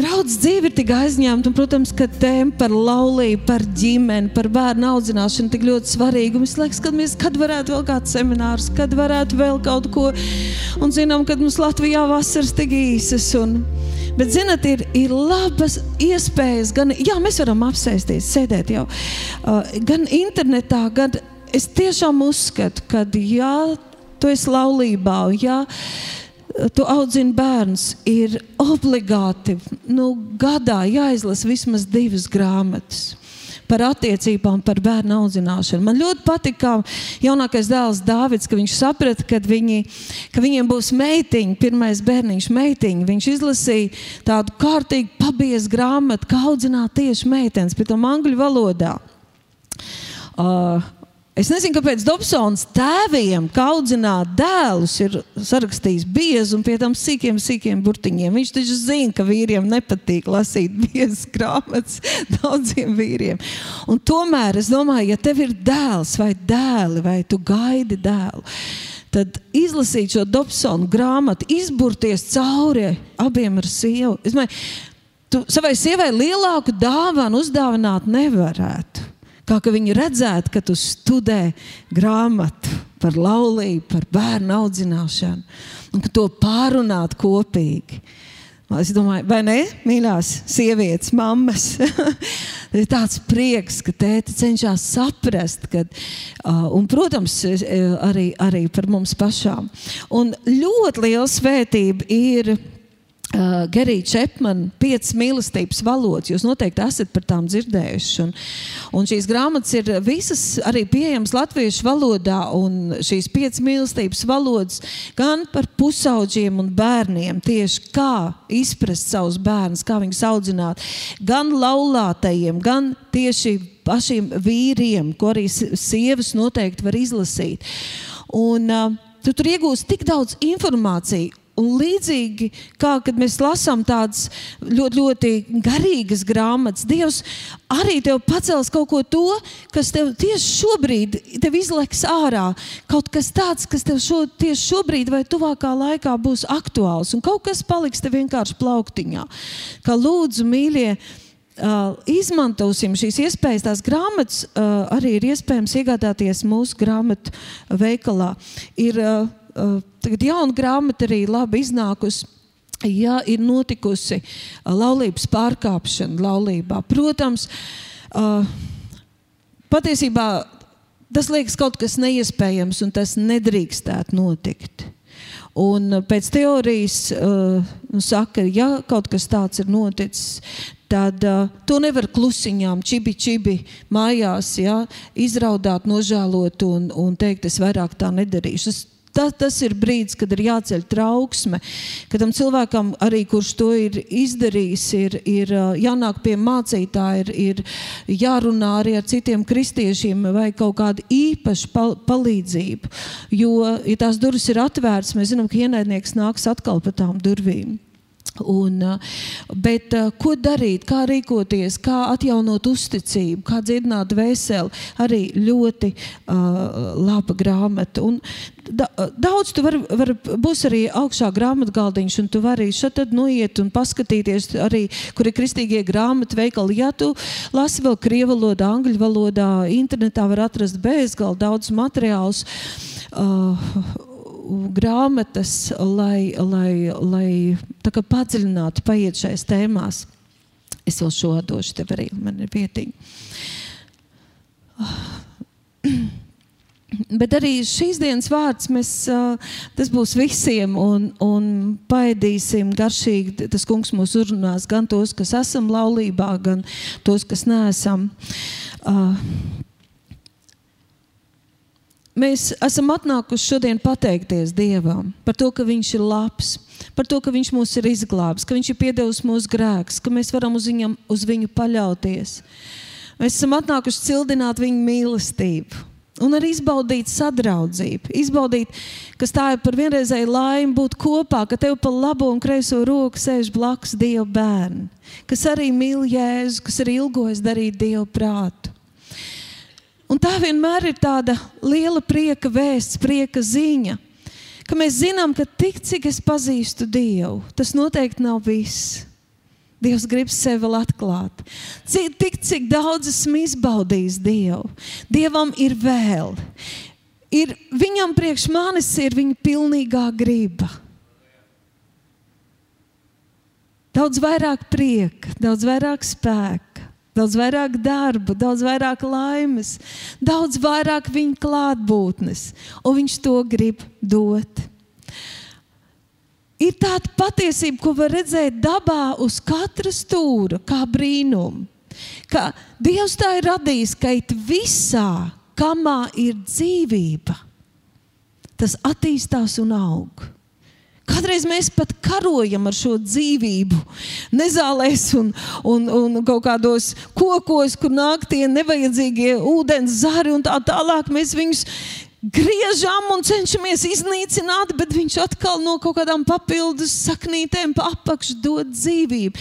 Draudz dzīve ir tik aizņemta, un, protams, ka tēma par laulību, par ģimeni, par bērnu audzināšanu tik ļoti svarīga. Mums liekas, ka mēs kad varētu vēl kāds seminārs, kad varētu vēl kaut ko, un zinām, ka mums Latvijā vasaras tik īsas. Un, Bet, zinot, ir, ir labas iespējas, gan jā, mēs varam apsēsties, sēdēt jau uh, gan internetā, gan es tiešām uzskatu, ka, ja tu esi laulībā, ja tu audzini bērns, ir obligāti nu, gadā jāizlasa vismaz divas grāmatas par attiecībām, par bērnu audzināšanu. Man ļoti patīk, kā jaunākais dēls Dārvids, ka viņš saprata, ka, viņi, ka viņiem būs meitiņa, pirmais bērniņš, meitiņa. Viņš izlasīja tādu kārtīgu pabiezu grāmatu, kā audzināt tieši meitenes, pēc tam angļu valodā. Uh, Es nezinu, kāpēc Dobsons tēviem, kā audzināt dēlus, ir sarakstījis biezu un pie tam sīkiem, sīkiem burtiņiem. Viņš taču zina, ka vīriem nepatīk lasīt biezas grāmatas daudziem vīriem. Un tomēr es domāju, ja tev ir dēls vai dēli, vai tu gaidi dēlu, tad izlasīt šo Dobsonu grāmatu, izburties cauri abiem ar sievu. Es domāju, tu savai sievai lielāku dāvanu uzdāvināt nevarētu. Kā ka viņi redzētu, ka tu studē grāmatu par laulību, par bērnu audzināšanu, un ka to pārunāt kopīgi. Es domāju, vai ne, mīļās sievietes, mammas? ir tāds prieks, ka tēti cenšas saprast, kad, uh, un, protams, arī, arī par mums pašām. Un ļoti liela svētība ir Uh, Gerija Čepmana, piecas mīlestības valodas. Jūs noteikti esat par tām dzirdējuši. Un, un šīs grāmatas ir visas arī pieejamas latviešu valodā. Šīs piecas mīlestības valodas gan par pusauģiem un bērniem, tieši kā izprast savus bērnus, kā viņus audzināt, gan laulātajiem, gan tieši pašiem vīriem, ko arī sievas noteikti var izlasīt. Un, uh, Tu tur iegūsi tik daudz informāciju, Un līdzīgi kā mēs lasām tādas ļoti, ļoti garīgas grāmatas, Dievs arī tev pacels kaut ko to, kas tev tieši šobrīd tev izleks ārā. Kaut kas tāds, kas tev šo, tieši šobrīd vai tuvākā laikā būs aktuāls, un kaut kas paliks tev vienkārši plauktiņā. Kā lūdzu, mīļie! Uh, izmantosim šīs iespējas. Tās grāmatas uh, arī ir iespējams iegādāties mūsu grāmatu veikalā. Ir, uh, tagad jauna grāmata arī labi iznākusi. Ja ir notikusi uh, laulības pārkāpšana laulībā, protams, uh, patiesībā tas liekas kaut kas neiespējams un tas nedrīkstētu notikt. Un pēc teorijas nu, saka, ja kaut kas tāds ir noticis, tad uh, to nevar klusiņām, čibi, čibi mājās ja, izraudāt, nožēlot un, un teikt, es vairāk tā nedarīšu. Tas, Tas, tas ir brīdis, kad ir jāceļ trauksme, kad tam cilvēkam, arī, kurš to ir izdarījis, ir, ir jānāk pie mācītāja, ir, ir jārunā arī ar citiem kristiešiem vai kaut kāda īpaša pal palīdzība. Jo, ja tās durvis ir atvērtas, mēs zinām, ka ienaidnieks nāks atkal pa tām durvīm. Un, bet, uh, ko darīt, kā rīkoties, kā atjaunot uzticību, kā dziedināt veseli, arī ļoti uh, laba grāmata. Un, da, daudz tu vari, var, būs arī augšā grāmatgaldiņš, un tu vari šeit noiet un paskatīties arī, kur ir kristīgie grāmatu veikali. Ja tu lasi vēl krievu valodā, angļu valodā, internetā var atrast bezgalīgi daudz materiālus. Uh, grāmatas, lai, lai, lai padziļinātu, paiet šajās tēmās. Es vēl šo došu tev arī, man ir vietiņa. Bet arī šīs dienas vārds mēs, tas būs visiem, un, un paēdīsim garšīgi. Tas kungs mūs uzrunās gan tos, kas esam laulībā, gan tos, kas neesam. Uh, Mēs esam atnākuši šodien pateikties Dievam par to, ka Viņš ir labs, par to, ka Viņš mūs ir izglābis, ka Viņš ir piedevis mūsu grēkus, ka mēs varam uz, viņam, uz Viņu paļauties. Mēs esam atnākuši cildināt Viņa mīlestību un arī izbaudīt sadraudzību. Izbaudīt, kas tā ir par vienreizēju laimi būt kopā, ka tev pa labo un kreiso roku sēž blakus Dieva bērni, kas arī mīl Jēzu, kas arī ilgojas darīt Dieva prātu. Un tā vienmēr ir tāda liela prieka vēsts, prieka ziņa, ka mēs zinām, ka tik cik es pazīstu Dievu, tas noteikti nav viss. Dievs grib sevi vēl atklāt. Cik, tik, cik daudz esmu izbaudījis Dievu. Dievam ir vēl. Ir, viņam priekš manis ir viņa pilnīgā griba. Daudz vairāk prieka, daudz vairāk spēka, daudz vairāk darba, daudz vairāk laimes, daudz vairāk viņa klātbūtnes, un viņš to grib dot ir tāda patiesība, ko var redzēt dabā uz katra stūra, kā brīnumu. Ka Dievs tā ir radījis, ka it visā, kamā ir dzīvība, tas attīstās un aug. Kādreiz mēs pat karojam ar šo dzīvību, nezālēs un, un, un kaut kādos kokos, kur nāk tie nevajadzīgie ūdens zari un tā tālāk. Mēs viņus griežam un cenšamies iznīcināt, bet viņš atkal no kaut kādām papildus saknītēm pa apakšu dod dzīvību.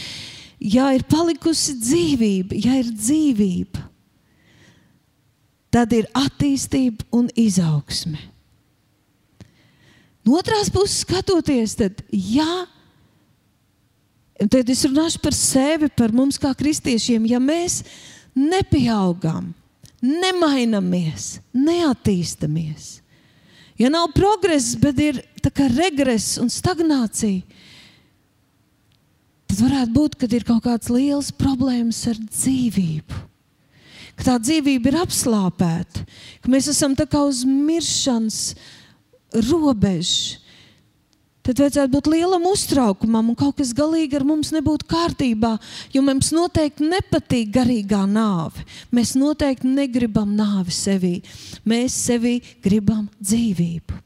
Ja ir palikusi dzīvība, ja ir dzīvība, tad ir attīstība un izaugsme. No otras puses, skatoties, tad, ja, tad es runāšu par sevi, par mums kā kristiešiem, ja mēs nepieaugam, nemainamies, neattīstamies. Ja nav progress, bet ir regress un stagnācija, tad varētu būt, ka ir kaut kāds liels problēmas ar dzīvību. Ka tā dzīvība ir apslāpēta, ka mēs esam tā kā uz miršanas robežas tad vajadzētu būt lielam uztraukumam, un kaut kas galīgi ar mums nebūtu kārtībā. Jo mums noteikti nepatīk garīgā nāve. Mēs noteikti negribam nāvi sevī. Mēs sevī gribam dzīvību.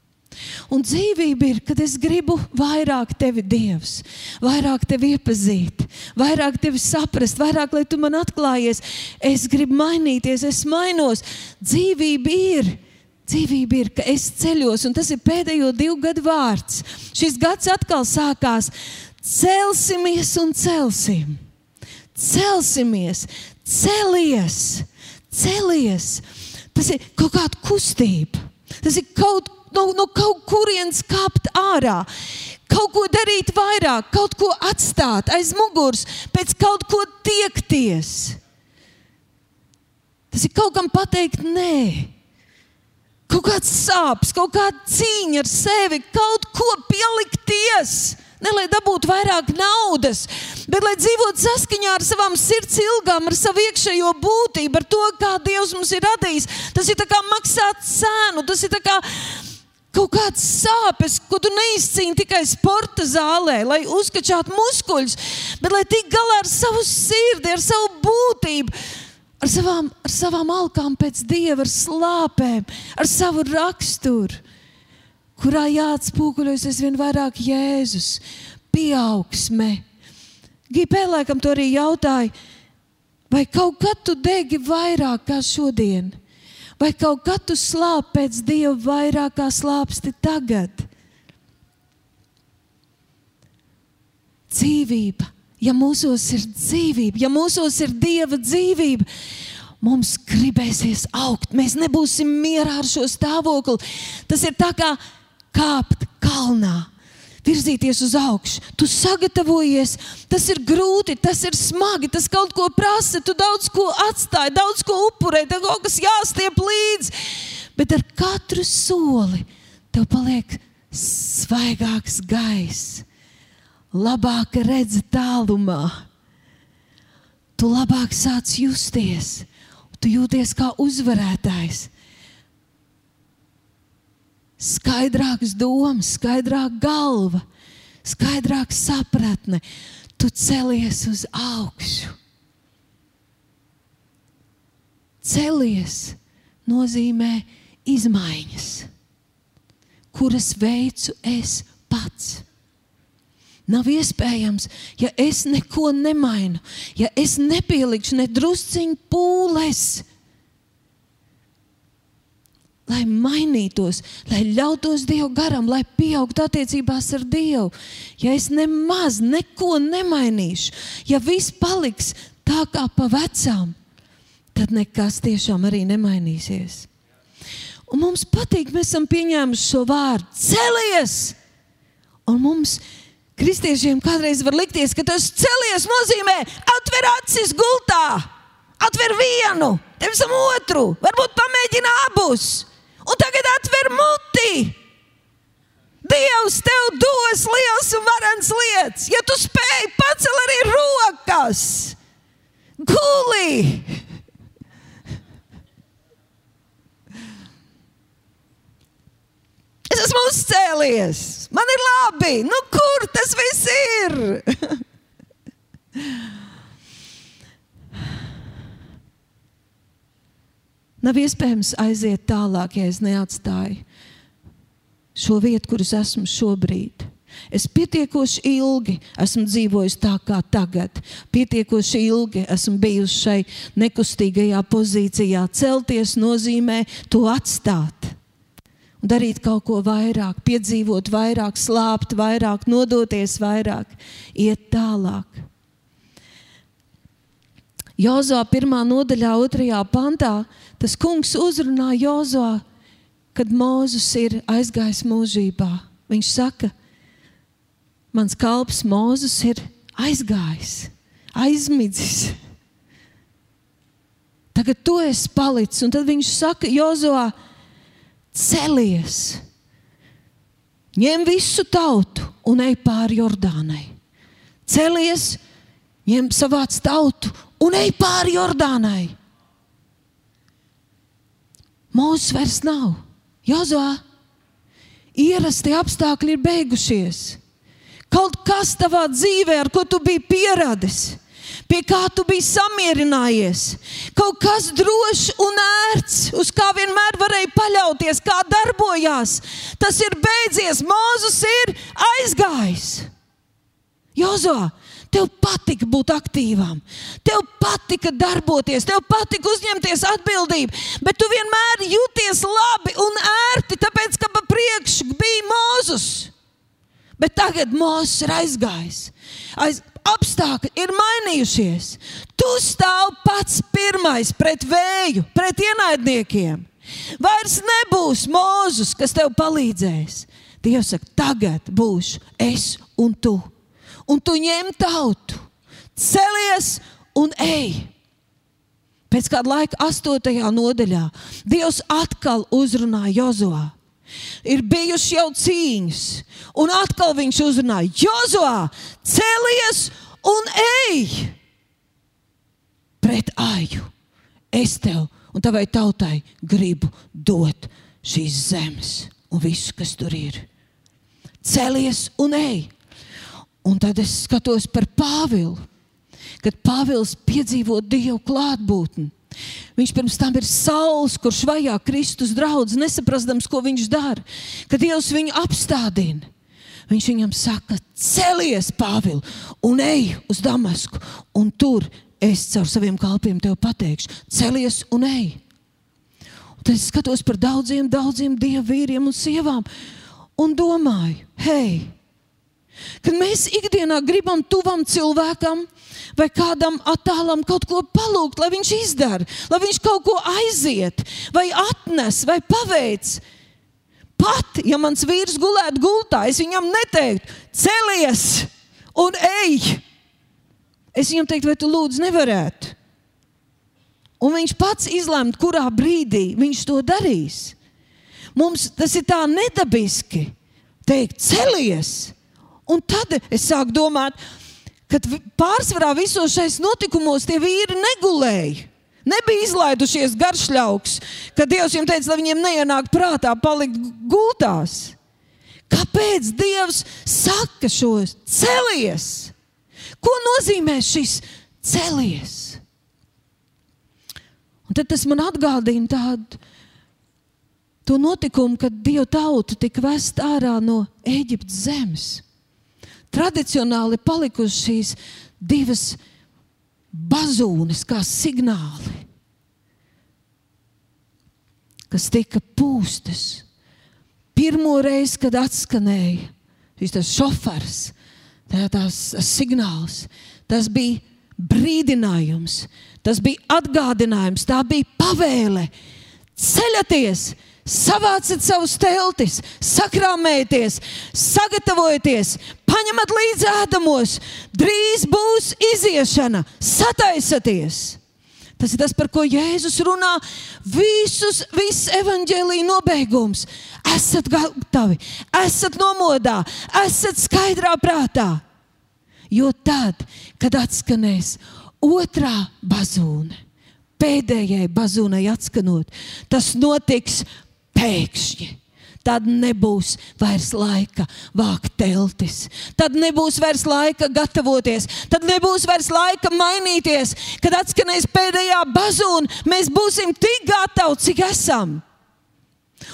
Un dzīvība ir, kad es gribu vairāk tevi, Dievs, vairāk tevi iepazīt, vairāk tevi saprast, vairāk, lai tu man atklājies. Es gribu mainīties, es mainos. Dzīvība ir Dzīvība ir, ka es ceļos, un tas ir pēdējo divu gadu vārds. Šis gads atkal sākās. Celsimies un celsim. Celsimies, celies, celies. Tas ir kaut kāda kustība. Tas ir kaut, no, no kaut kurienes kāpt ārā. Kaut ko darīt vairāk, kaut ko atstāt aiz muguras, pēc kaut ko tiekties. Tas ir kaut kam pateikt, nē kaut kāds sāpes, kaut kāda cīņa ar sevi, kaut ko pielikties. Ne lai dabūtu vairāk naudas, bet lai dzīvotu saskaņā ar savām sirds ilgām, ar savu iekšējo būtību, ar to, kā Dievs mums ir radījis. Tas ir kā maksāt cenu, tas ir kā kaut kādas sāpes, ko tu neizcīni tikai sporta zālē, lai uzkačātu muskuļus, bet lai tik galā ar savu sirdi, ar savu būtību ar savām, ar savām alkām pēc dieva, ar slāpēm, ar savu raksturu, kurā jāatspūkuļojas aizvien vairāk Jēzus, pieaugsme. Gipēlēkam to arī jautāja, vai kaut kad tu degi vairāk kā šodien, vai kaut kad tu slāp pēc dieva vairāk kā slāpsti tagad? Dzīvība ja mūsos ir dzīvība, ja mūsos ir dieva dzīvība, mums gribēsies augt. Mēs nebūsim mierā ar šo stāvokli. Tas ir tā kā kāpt kalnā. Virzīties uz augšu, tu sagatavojies, tas ir grūti, tas ir smagi, tas kaut ko prasa, tu daudz ko atstāji, daudz ko upurē, tev kaut kas jāstiep līdzi. Bet ar katru soli tev paliek svaigāks gaiss labāk redzi tālumā. Tu labāk sāc justies, tu jūties kā uzvarētājs. Skaidrākas domas, skaidrāka galva, skaidrāka sapratne. Tu celies uz augšu. Celies nozīmē izmaiņas, kuras veicu es pats. Nav iespējams, ja es neko nemainu, ja es nepielikšu ne drusciņu pūles, lai mainītos, lai ļautos Dievu garam, lai pieaugtu attiecībās ar Dievu. Ja es nemaz neko nemainīšu, ja viss paliks tā kā pa vecām, tad nekas tiešām arī nemainīsies. Un mums patīk, mēs esam pieņēmuši šo vārdu celies! Un mums ir Kristiešiem kādreiz var likties, ka tas celies nozīmē atver acis gultā, atver vienu, tevis otru, varbūt pamēģina abus, un tagad atver muti. Dievs tev dos liels un varens lietas. Ja tu spēj, pacel arī rokas, guli. Es esmu uzcēlies, man ir labi. Nu, kur tas viss ir? Nav iespējams aiziet tālāk, ja es neatstāju šo vietu, kur es esmu šobrīd. Es pietiekoši ilgi esmu dzīvojis tā kā tagad. Pietiekoši ilgi esmu bijusi šai nekustīgajā pozīcijā. Celties nozīmē to atstāt. Darīt kaut ko vairāk, piedzīvot vairāk, slāpt vairāk, nodoties vairāk, iet tālāk. Jozā pirmā nodaļā, otrajā pantā, tas kungs uzrunā Jozā, kad Mozus ir aizgājis mūžībā. Viņš saka, mans kalps Mozus ir aizgājis, aizmidzis. Tagad tu esi palicis, un tad viņš saka, Jozovā, celies, ņem visu tautu un ej pāri Jordānai. Celies, ņem savāc tautu un ej pāri Jordānai. Mūsu vairs nav. Jozā, ierastie apstākļi ir beigušies. Kaut kas tavā dzīvē, ar ko tu biji pieradis, pie kā tu biji samierinājies, kaut kas drošs un ērts, uz kā vienmēr varēji paļauties, kā darbojās, tas ir beidzies. Mūzus ir aizgājis. Jozā, Tev patika būt aktīvam, tev patika darboties, tev patika uzņemties atbildību, bet tu vienmēr jūties labi un ērti, tāpēc ka pa priekšu bija Mozus. Bet tagad Mozus ir aizgājis. Aiz, apstākļi ir mainījušies. Tu stāv pats pirmais pret vēju, pret ienaidniekiem. Vairs nebūs Mozus, kas tev palīdzēs. Dievs saka, tagad būšu es un tu un tu ņem tautu, celies un ej. Pēc kāda laika, astotajā nodaļā, Dievs atkal uzrunā Jozoā. Ir bijušas jau cīņas, un atkal viņš uzrunāja: Jozoā, celies un ej pret aju. Es tev un tavai tautai gribu dot šīs zemes un visu, kas tur ir. Celies un ej! Un tad es skatos par Pāvilu, kad Pāvils piedzīvo Dievu klātbūtni. Viņš pirms tam ir saules, kurš vajā Kristus draugs, nesaprastams, ko viņš dara. Kad Dievs viņu apstādina, viņš viņam saka, celies, Pāvils, un ej uz Damasku, un tur es caur saviem kalpiem tev pateikšu, celies un ej. Un tad es skatos par daudziem, daudziem dievu vīriem un sievām un domāju, hei, Kad mēs ikdienā gribam tuvam cilvēkam vai kādam attālam kaut ko palūgt, lai viņš izdara, lai viņš kaut ko aiziet, vai atnes, vai paveic. Pat ja mans vīrs gulētu gultā, es viņam neteiktu, celies un ej. Es viņam teiktu, vai tu lūdzu nevarētu. Un viņš pats izlemt, kurā brīdī viņš to darīs. Mums tas ir tā nedabiski teikt, celies! Un tad es sāku domāt, ka pārsvarā visos šais notikumos tie vīri negulēja. Nebija izlaidušies garšļauks, kad Dievs viņiem teica, lai viņiem neienāk prātā palikt gultās. Kāpēc Dievs saka šos celies? Ko nozīmē šis celies? Un tad tas man atgādina tādu notikumu, kad Dieva tauta tika vest ārā no Eģiptes zemes tradicionāli palikušas šīs divas bazūnes, kā signāli, kas tika pūstas. Pirmo reizi, kad atskanēja šis šofers, tā, tās signāls, tas bija brīdinājums, tas bija atgādinājums, tā bija pavēle. Ceļaties, savāciet savus teltis, sakrāmējieties, sagatavojieties, paņemat līdzi ēdamos, drīz būs iziešana, sataisieties! Tas ir tas, par ko Jēzus runā. Visus, viss evaņģēlīja nobeigums. Esat gatavi, esat nomodā, esat skaidrā prātā. Jo tad, kad atskanēs otrā bazūne, pēdējai bazūnai atskanot, tas notiks pēkšņi. Tad nebūs vairs laika vākt teltis, tad nebūs vairs laika gatavoties, tad nebūs vairs laika mainīties. Kad atskanēs pēdējā bazūna, mēs būsim tik gatavi, cik esam.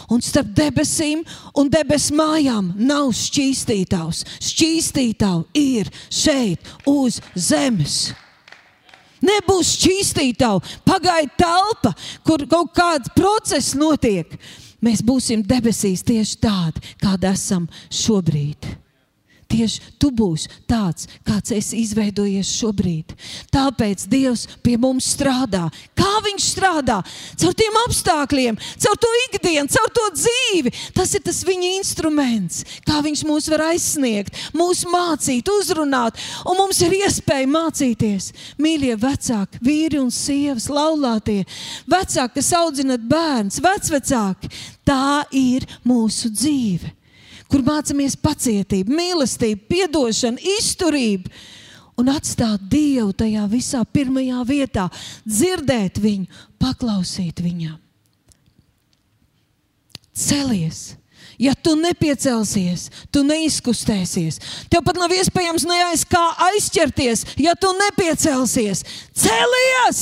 Un starp debesīm un debesu mājām nav šķīstītājs. Šķīstītāji ir šeit, uz zemes. Nebūs šķīstītāji, pagaidu telpa, kur kaut kāds process notiek. Mēs būsim debesīs tieši tādi, kādi esam šobrīd. Tieši tu būsi tāds, kāds esi izveidojies šobrīd. Tāpēc Dievs pie mums strādā. Kā Viņš strādā? Caur tiem apstākļiem, caur to ikdienu, caur to dzīvi. Tas ir tas viņa instruments, kā Viņš mūs var aizsniegt, mūs mācīt, uzrunāt. Un mums ir iespēja mācīties. Mīļie vecāki, vīri un sievas, laulātie, vecāki, kas audzinat bērns, vecvecāki. Tā ir mūsu dzīve kur mācāmies pacietību, mīlestību, atdošanu, izturību un atstāt Dievu tajā visā pirmajā vietā, dzirdēt viņu, paklausīt viņam. Celies! Ja tu nepiecelsies, tu neizkustēsies. Tev pat nav iespējams neaiz kā aizķerties, ja tu nepiecelsies. Celies!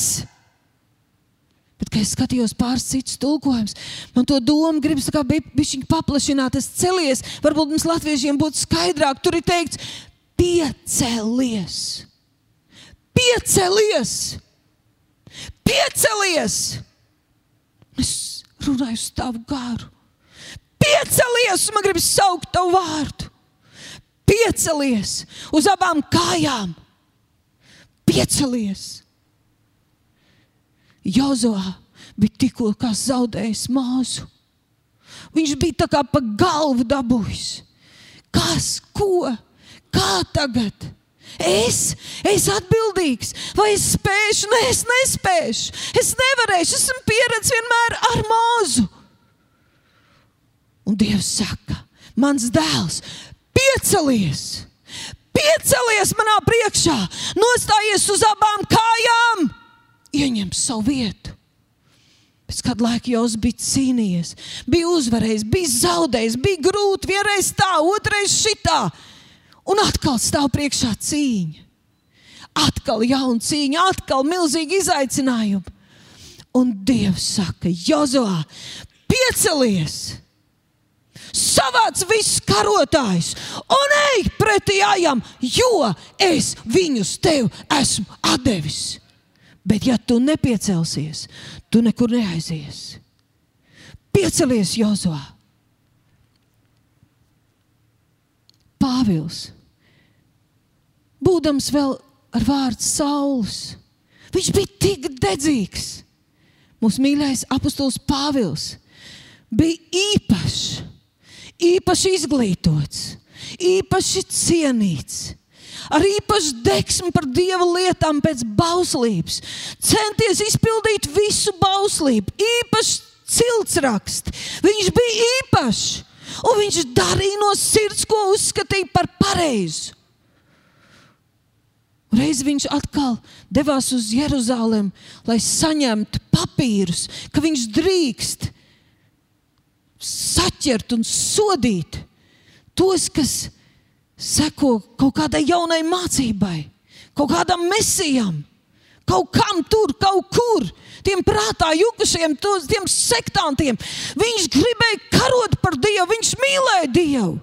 Bet, kad es skatījos pāris citus tulkojumus, man to domu gribas bišķiņ paplašināt, es celies. Varbūt mums latviešiem būtu skaidrāk. Tur ir teikts, piecelies! Piecelies! Piecelies! Es runāju uz tavu garu. Piecelies! Man gribas saukt tavu vārdu. Piecelies uz abām kājām! Piecelies! Jozoā bija tikko zaudējis māsu. Viņš bija tā kā pa galvu dabūjis. Kas, ko, kā tagad? Es, es atbildīgs, vai es spēšu? Nē, es nespēšu. Es nevarēšu, esmu pieredzējis vienmēr ar mūzu. Un Dievs saka, mans dēls, piecelies! Piecelies manā priekšā, nostājies uz abām kājām! Ieņem savu vietu. Pēc kāda laika jau bija cīnījies, bija uzvarējis, bija zaudējis, bija grūti, vienreiz tā, otrreiz šitā. Un atkal stāv priekšā cīņa. Atkal jauna cīņa, atkal milzīgi izaicinājumi. Un Dievs saka, Jozovā, piecelies! savāc visus karotājus un ej pretī ajam, jo es viņus tev esmu devis. Bet, ja tu nepiecelsies, tu nekur neaizies. Piecelies, Jozovā! Pāvils, būdams vēl ar vārdu saules, viņš bija tik dedzīgs. Mūsu mīļākais apustulis Pāvils bija īpašs, īpaši izglītots, īpaši cienīts ar īpašu deksmu par dieva lietām pēc bauslības, centies izpildīt visu bauslību, īpaši ciltsraksti. Viņš bija īpašs, un viņš darīja no sirds, ko uzskatīja par pareizu. Reiz viņš atkal devās uz Jeruzalem, lai saņemtu papīrus, ka viņš drīkst saķert un sodīt tos, kas seko kaut kādai jaunai mācībai, kaut kādam mesijam, kaut kam tur, kaut kur. Tiem prātā jukušiem, tiem sektantiem. Viņš gribēja karot par Dievu, viņš mīlēja Dievu.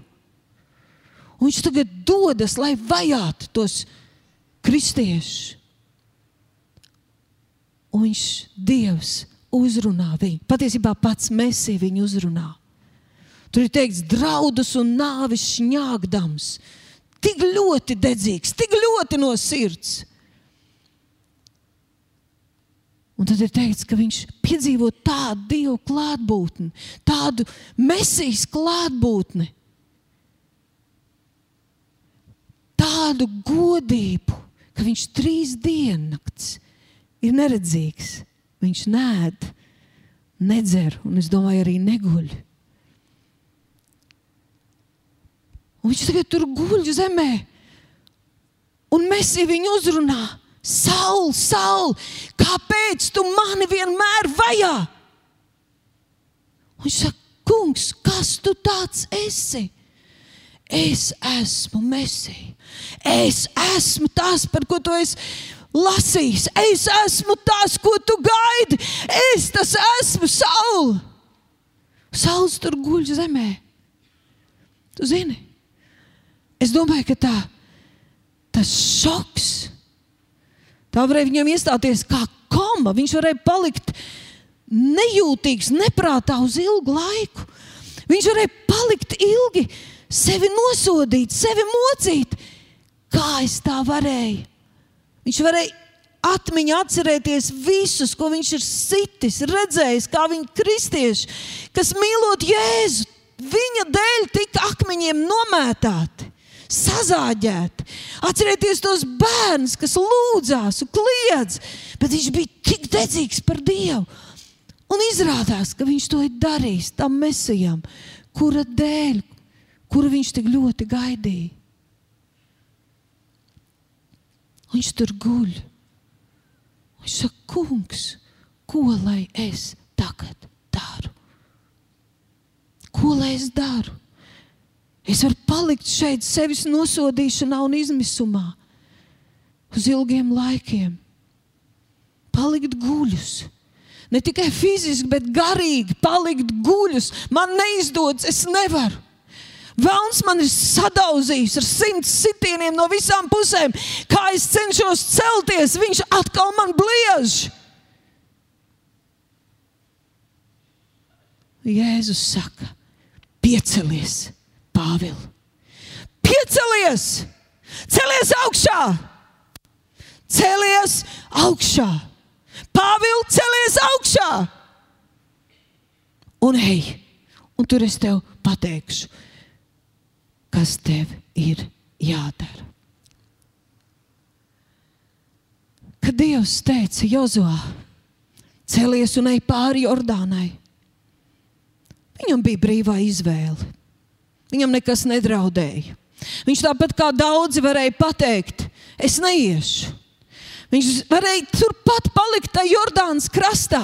Un viņš tagad dodas, lai vajātu tos kristiešus. Un viņš, Dievs, uzrunā viņu. Patiesībā pats Mēsī viņu uzrunā. Tur ir teikts, draudus un nāvis šņāgdams. Tik ļoti dedzīgs, tik ļoti no sirds. Un tad ir teikts, ka viņš piedzīvo tādu dievu klātbūtni, tādu mesijas klātbūtni, tādu godību, ka viņš trīs dienas ir neredzīgs. Viņš nēd, nedzer un es domāju, arī neguļ. Un viņš tagad tur guļ zemē, un mēs viņu uzrunājam. Saul, Saul, kāpēc tu mani vienmēr vajā? Un viņš saka, kungs, kas tu tāds esi? Es esmu Mēsija. Es esmu tas, par ko tu esi lasījis. Es esmu tas, ko tu gaidi. Es tas esmu Saul. Sauls tur guļ zemē. Tu zini, es domāju, ka tā, tas šoks Tā varēja viņam iestāties kā koma. Viņš varēja palikt nejūtīgs, neprātā uz ilgu laiku. Viņš varēja palikt ilgi, sevi nosodīt, sevi mocīt. Kā es tā varēju? Viņš varēja atmiņā atcerēties visus, ko viņš ir sitis, redzējis, kā viņi kristieši, kas mīlot Jēzu, viņa dēļ tika akmeņiem nomētāti sazāģēti. Atcerieties tos bērnus, kas lūdzās un kliedz, bet viņš bija tik dedzīgs par Dievu. Un izrādās, ka viņš to ir darījis tam mesijam, kura dēļ, kuru viņš tik ļoti gaidīja. Viņš tur guļ. Viņš saka, kungs, ko lai es tagad daru? Ko lai es daru? Es varu palikt šeit, sevis nosodīšanā un izmisumā uz ilgiem laikiem. Palikt guļus. Ne tikai fiziski, bet garīgi palikt guļus. Man neizdodas, es nevaru. Vēlns man ir sadauzījis ar simts sitieniem no visām pusēm. Kā es cenšos celties, viņš atkal man bliež. Jēzus saka, piecelies! Pāvils, piecelies! Celies augšā! Celies augšā! Pāvils, celies augšā! Un ej, un tur es tev pateikšu, kas tev ir jādara. Kad Dievs teica Jozovā, celies un ej pāri Jordānai, viņam bija brīvā izvēle. Viņam nekas nedraudēja. Viņš tāpat kā daudzi varēja pateikt, es neiešu. Viņš varēja turpat palikt tajā Jordānas krastā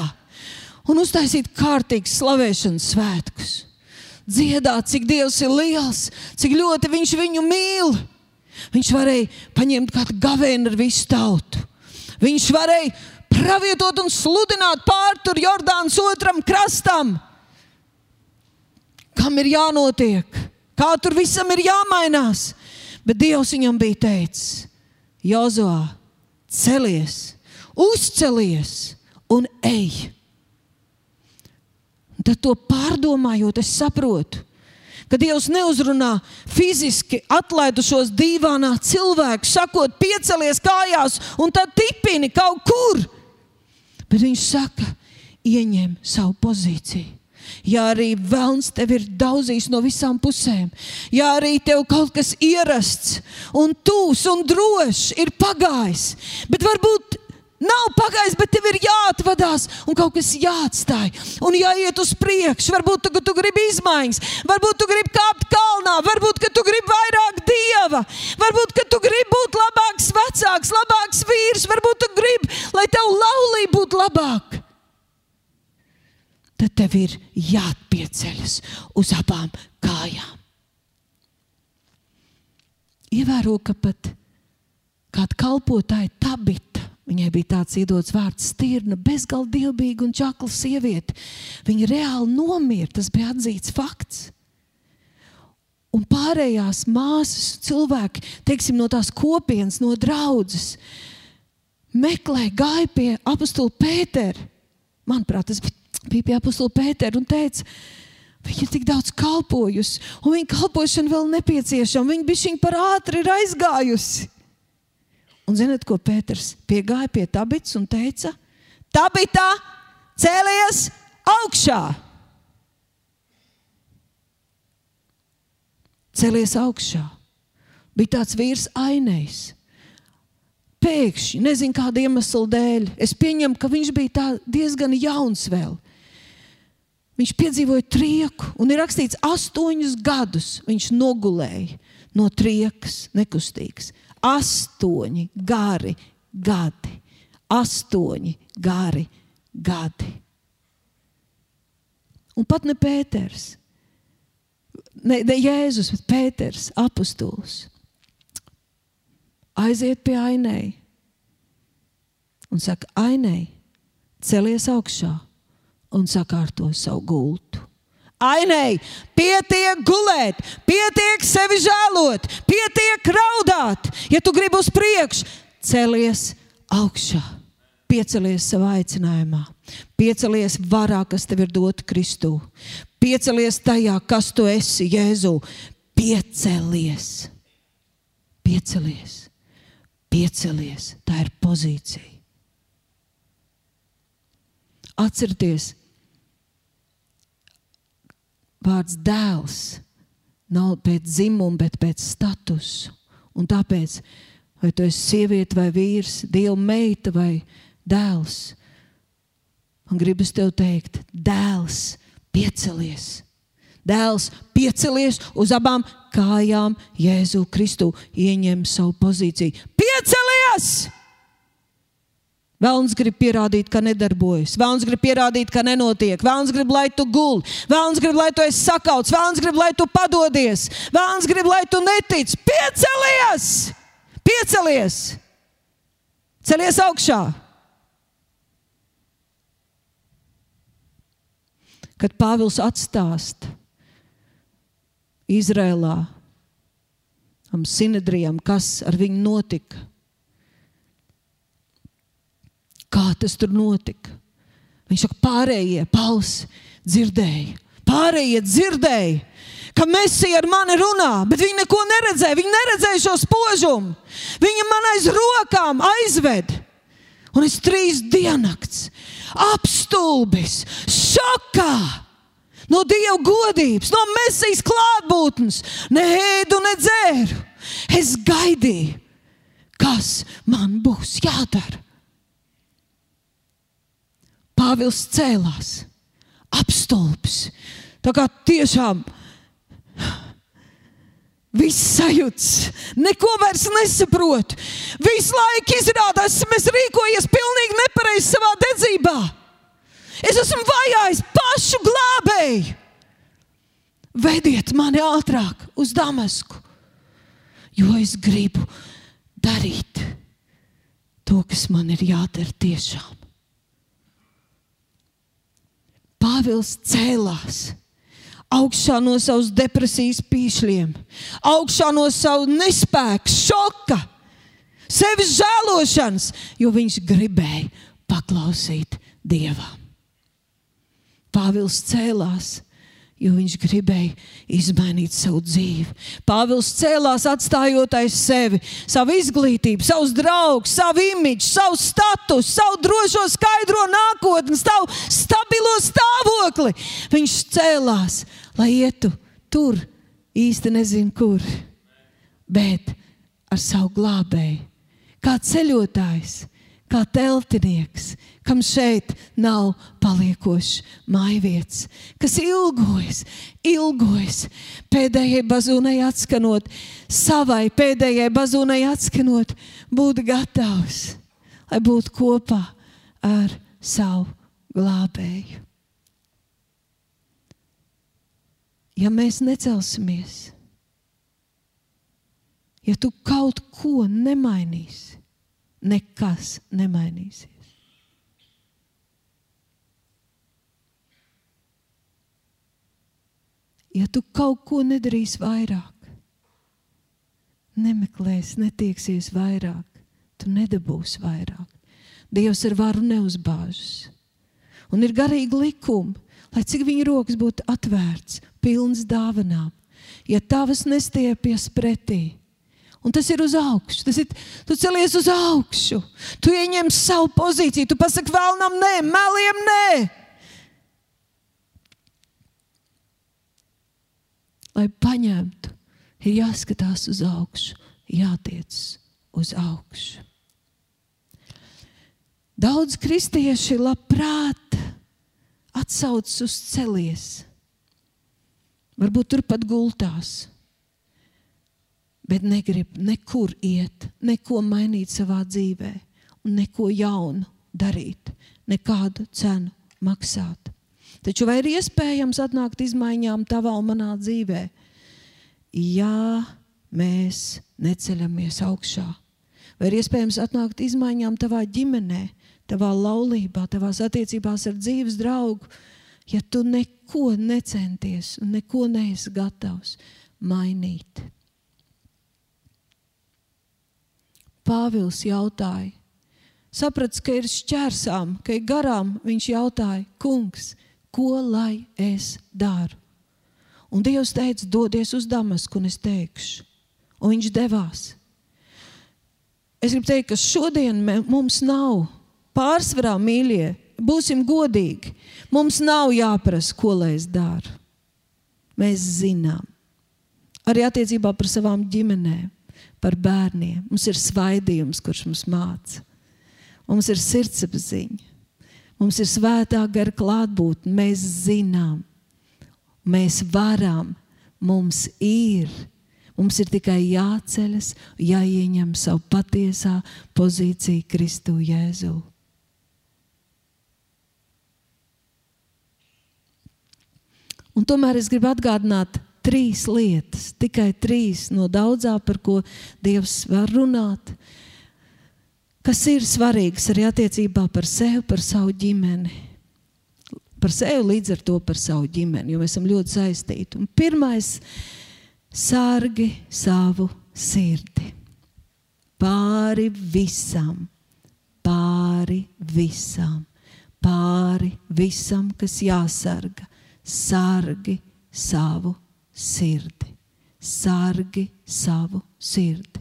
un uztaisīt kārtīgus slavēšanas svētkus. Dziedāt, cik Dievs ir liels, cik ļoti Viņš viņu mīl. Viņš varēja paņemt kādu gavēnu ar visu tautu. Viņš varēja pravietot un sludināt pāri Jordānas otram krastam. Kam ir jānotiek? kā tur visam ir jāmainās. Bet Dievs viņam bija teicis, Jozovā, celies, uzcelies un ej. Tad to pārdomājot, es saprotu, ka Dievs neuzrunā fiziski atlaidušos dīvainā cilvēku, sakot, piecelies kājās un tad tipini kaut kur. Bet viņš saka, ieņem savu pozīciju ja arī vēlns tev ir daudzījis no visām pusēm, ja arī tev kaut kas ierasts un tūs un drošs ir pagājis, bet varbūt Nav pagājis, bet tev ir jāatvadās un kaut kas jāatstāj. Un jāiet uz priekšu. Varbūt tu, tu gribi izmaiņas, varbūt tu gribi kāpt kalnā, varbūt tu gribi vairāk dieva, varbūt tu gribi būt labāks vecāks, labāks vīrs, varbūt tu gribi, lai tev laulība būtu labāka tad tev ir jāatpieceļas uz abām kājām. Ievēro, ka pat kāda kalpotāja tabita, viņai bija tāds iedots vārds, stirna, bezgalīgi dievbijīga un čakla sieviete. Viņa reāli nomira, tas bija atzīts fakts. Un pārējās māsas, cilvēki, teiksim, no tās kopienas, no draudzes, meklē, gāja pie apakstūra Pētera. Manuprāt, tas bija bija pie apakstūra Pētera un teica, Viņa ir tik daudz kalpojusi, un viņa kalpošana vēl nepieciešama. Viņa bija šī par ātri aizgājusi. Un zinot, ko Pēters piegāja pie tabits un teica, Tā bija tā, cēlies augšā. Cēlies augšā. Bija tāds vīrs ainējs. Pēkšņi, nezinu kāda iemesla dēļ, es pieņemu, ka viņš bija diezgan jauns vēl. Viņš piedzīvoja trieku, un ir rakstīts, astoņus gadus viņš nogulēja no triekas, nekustīgs. Astoņi gari gadi. Astoņi gari gadi. Un pat ne Pēters, ne, ne Jēzus, bet Pēters, apustulis, aiziet pie ainēji un saka, ainēji, celies augšā un sakārto savu gultu. Ainēji, pietiek gulēt, pietiek sevi žēlot, pietiek raudāt. Ja tu gribi uz priekšu, celies augšā, piecelies savā aicinājumā, piecelies varā, kas tev ir dota Kristū, piecelies tajā, kas tu esi, Jēzu. Piecelies, piecelies, piecelies. Tā ir pozīcija. Atcerieties, vārds dēls nav pēc dzimuma, bet pēc statusa. Un tāpēc, vai tu esi sieviete vai vīrs, dieva meita vai dēls, man gribas tev teikt, dēls, piecelies! Dēls piecelies uz abām kājām, Jēzu Kristu ieņem savu pozīciju. Piecelies! Vēlams grib pierādīt, ka nedarbojas. Vēlams grib pierādīt, ka nenotiek. Vēlams grib, lai tu guli. Vēlams grib, lai tu esi sakauts. Vēlams grib, lai tu padodies. Vēlams grib, lai tu netici. Piecelies! Piecelies! Celies augšā! Kad Pāvils atstāst Izrēlā, Sinedrijam, kas ar viņu notika, Kā tas tur notika? Viņš saka, pārējie pausi dzirdēja. Pārējie dzirdēja, ka Mēsija ar mani runā, bet viņi neko neredzēja. Viņi neredzēja šo spožumu. Viņa man aiz rokām aizved. Un es trīs diennakts apstulbis, šokā no Dieva godības, no Mēsijas klātbūtnes, ne ēdu, ne dzēru. Es gaidīju, kas man būs jādara. Pāvils cēlās, apstulbis. Tā kā tiešām viss sajūts, neko vairs nesaprot. Visu laiku izrādās, mēs rīkojamies pilnīgi nepareizi savā dedzībā. Es esmu vajājis pašu glābēju. Vediet mani ātrāk uz Damasku, jo es gribu darīt to, kas man ir jādara tiešām. Pāvils cēlās augšā no savas depresijas pīšļiem, augšā no sava nespēka, šoka, sevis žēlošanas, jo viņš gribēja paklausīt Dievam. Pāvils cēlās jo viņš gribēja izmainīt savu dzīvi. Pāvils cēlās, atstājot aiz sevi savu izglītību, savus draugus, savu imidžu, savu statusu, savu drošo, skaidro nākotni, savu stabilo stāvokli. Viņš cēlās, lai ietu tur, īsti nezinu, kur, bet ar savu glābēju, kā ceļotājs kā teltinieks, kam šeit nav paliekošs mājvietas, kas ilgojas, ilgojas pēdējai bazūnai atskanot, savai pēdējai bazūnai atskanot, būt gatavs, lai būtu kopā ar savu glābēju. Ja mēs necelsimies, ja tu kaut ko nemainīsi, nekas nemainīsies. Ja tu kaut ko nedarīsi vairāk, nemeklēsi, netieksies vairāk, tu nedabūsi vairāk. Dievs ar varu neuzbāžas. Un ir garīgi likumi, lai cik viņa rokas būtu atvērts, pilns dāvanām. Ja tavas nestiepjas pretī, Un tas ir uz augšu. Tas ir, tu celies uz augšu. Tu ieņem savu pozīciju. Tu pasaki vēlnam, nē, meliem, nē. Lai paņemtu, ir jāskatās uz augšu, jātiec uz augšu. Daudz kristieši labprāt atsaucas uz celies. Varbūt turpat gultās bet negrib nekur iet, neko mainīt savā dzīvē un neko jaunu darīt, nekādu cenu maksāt. Taču vai ir iespējams atnākt izmaiņām tavā un manā dzīvē? Ja mēs neceļamies augšā, vai ir iespējams atnākt izmaiņām tavā ģimenē, tavā laulībā, tavās attiecībās ar dzīves draugu, ja tu neko necenties un neko neesi gatavs mainīt? Pāvils jautāja, saprats, ka ir šķērsām, ka ir garām, viņš jautāja, kungs, ko lai es daru? Un Dievs teica, dodies uz Damasku, un es teikšu, un viņš devās. Es gribu teikt, ka šodien mums nav pārsvarā mīļie, būsim godīgi. Mums nav jāprasa, ko lai es daru. Mēs zinām, arī attiecībā par savām ģimenēm par bērniem. Mums ir svaidījums, kurš mums māca. Mums ir sirdsapziņa. Mums ir svētā gara klātbūtne. Mēs zinām, mēs varam, mums ir. Mums ir tikai jāceļas, jāieņem savu patiesā pozīciju Kristu Jēzu. Un tomēr es gribu atgādināt, trīs lietas, tikai trīs no daudzām, par ko Dievs var runāt, kas ir svarīgas arī attiecībā par sevi, par savu ģimeni. Par sevi līdz ar to par savu ģimeni, jo mēs esam ļoti saistīti. Un pirmais - sārgi savu sirdi. Pāri visam, pāri visam, pāri visam, kas jāsarga. Sargi savu sirdi. Sargi savu sirdi.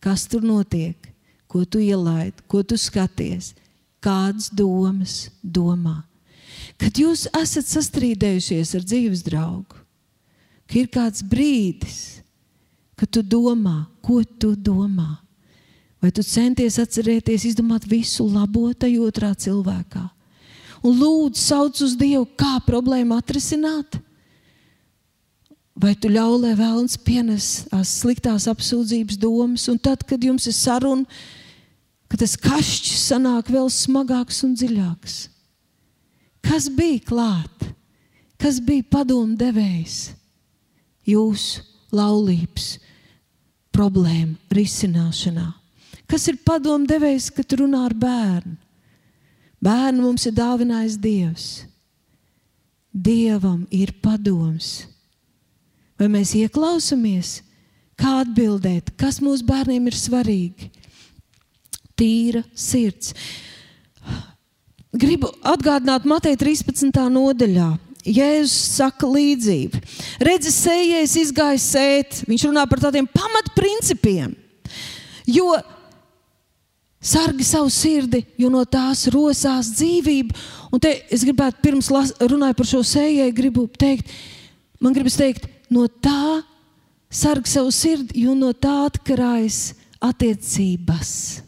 Kas tur notiek? Ko tu ielaidi, ko tu skaties, kādas domas domā. Kad jūs esat sastrīdējušies ar dzīves draugu, ka ir kāds brīdis, kad tu domā, ko tu domā. Vai tu centies atcerēties, izdomāt visu labo tajā otrā cilvēkā? Un lūdzu, sauc uz Dievu, kā problēmu atrisināt? Vai tu ļauj, lai vēlams pienes tās sliktās apsūdzības domas, un tad, kad jums ir saruna, ka tas kašķis sanāk vēl smagāks un dziļāks? Kas bija klāt? Kas bija padomu devējs jūsu laulības problēmu risināšanā? Kas ir padomu devējs, kad runā ar bērnu? Bērnu mums ir dāvinājis Dievs. Dievam ir padoms Vai mēs ieklausāmies, kā atbildēt, kas mūsu bērniem ir svarīgi? Tīra sirds. Gribu atgādināt Mateja 13. nodaļā. Jēzus saka līdzību. Redzi, sējais izgāja sēt. Viņš runā par tādiem pamatprincipiem. Jo sargi savu sirdi, jo no tās rosās dzīvība. Un te es gribētu, pirms runāju par šo sējai, gribu teikt, man gribas teikt, no tā sarg savu sirdi, jo no tā atkarājas attiecības.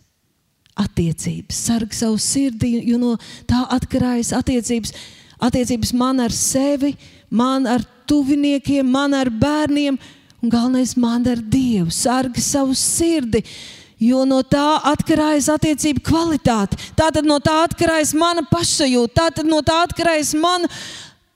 Attiecības, sarg savu sirdi, jo no tā atkarājas attiecības. Attiecības man ar sevi, man ar tuviniekiem, man ar bērniem, un galvenais man ar Dievu. Sargi savu sirdi, jo no tā atkarājas attiecību kvalitāte. Tātad no tā atkarājas mana pašsajūta, tātad no tā atkarājas mana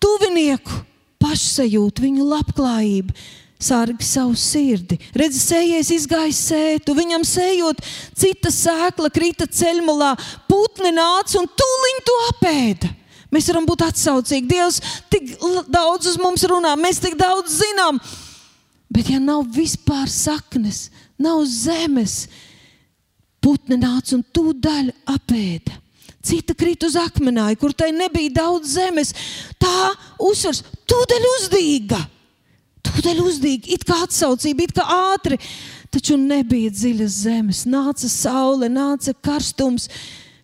tuvinieku pašsajūta, viņu labklājība. Sārgi savu sirdi. Redzi, sējies izgājis sētu, viņam sējot, cita sēkla krita ceļmalā, putni nāca un tūliņ to apēda. Mēs varam būt atsaucīgi. Dievs tik daudz uz mums runā, mēs tik daudz zinām. Bet, ja nav vispār saknes, nav zemes, putni nāca un tūdaļ apēda. Cita krita uz akmenāju, kur tai nebija daudz zemes. Tā uzsvars, tūdaļ uzdīga. Tūdaļ uzdīga, it kā atsaucība, it kā ātri. taču nebija dziļas zemes. Nāca saule, nāca karstums,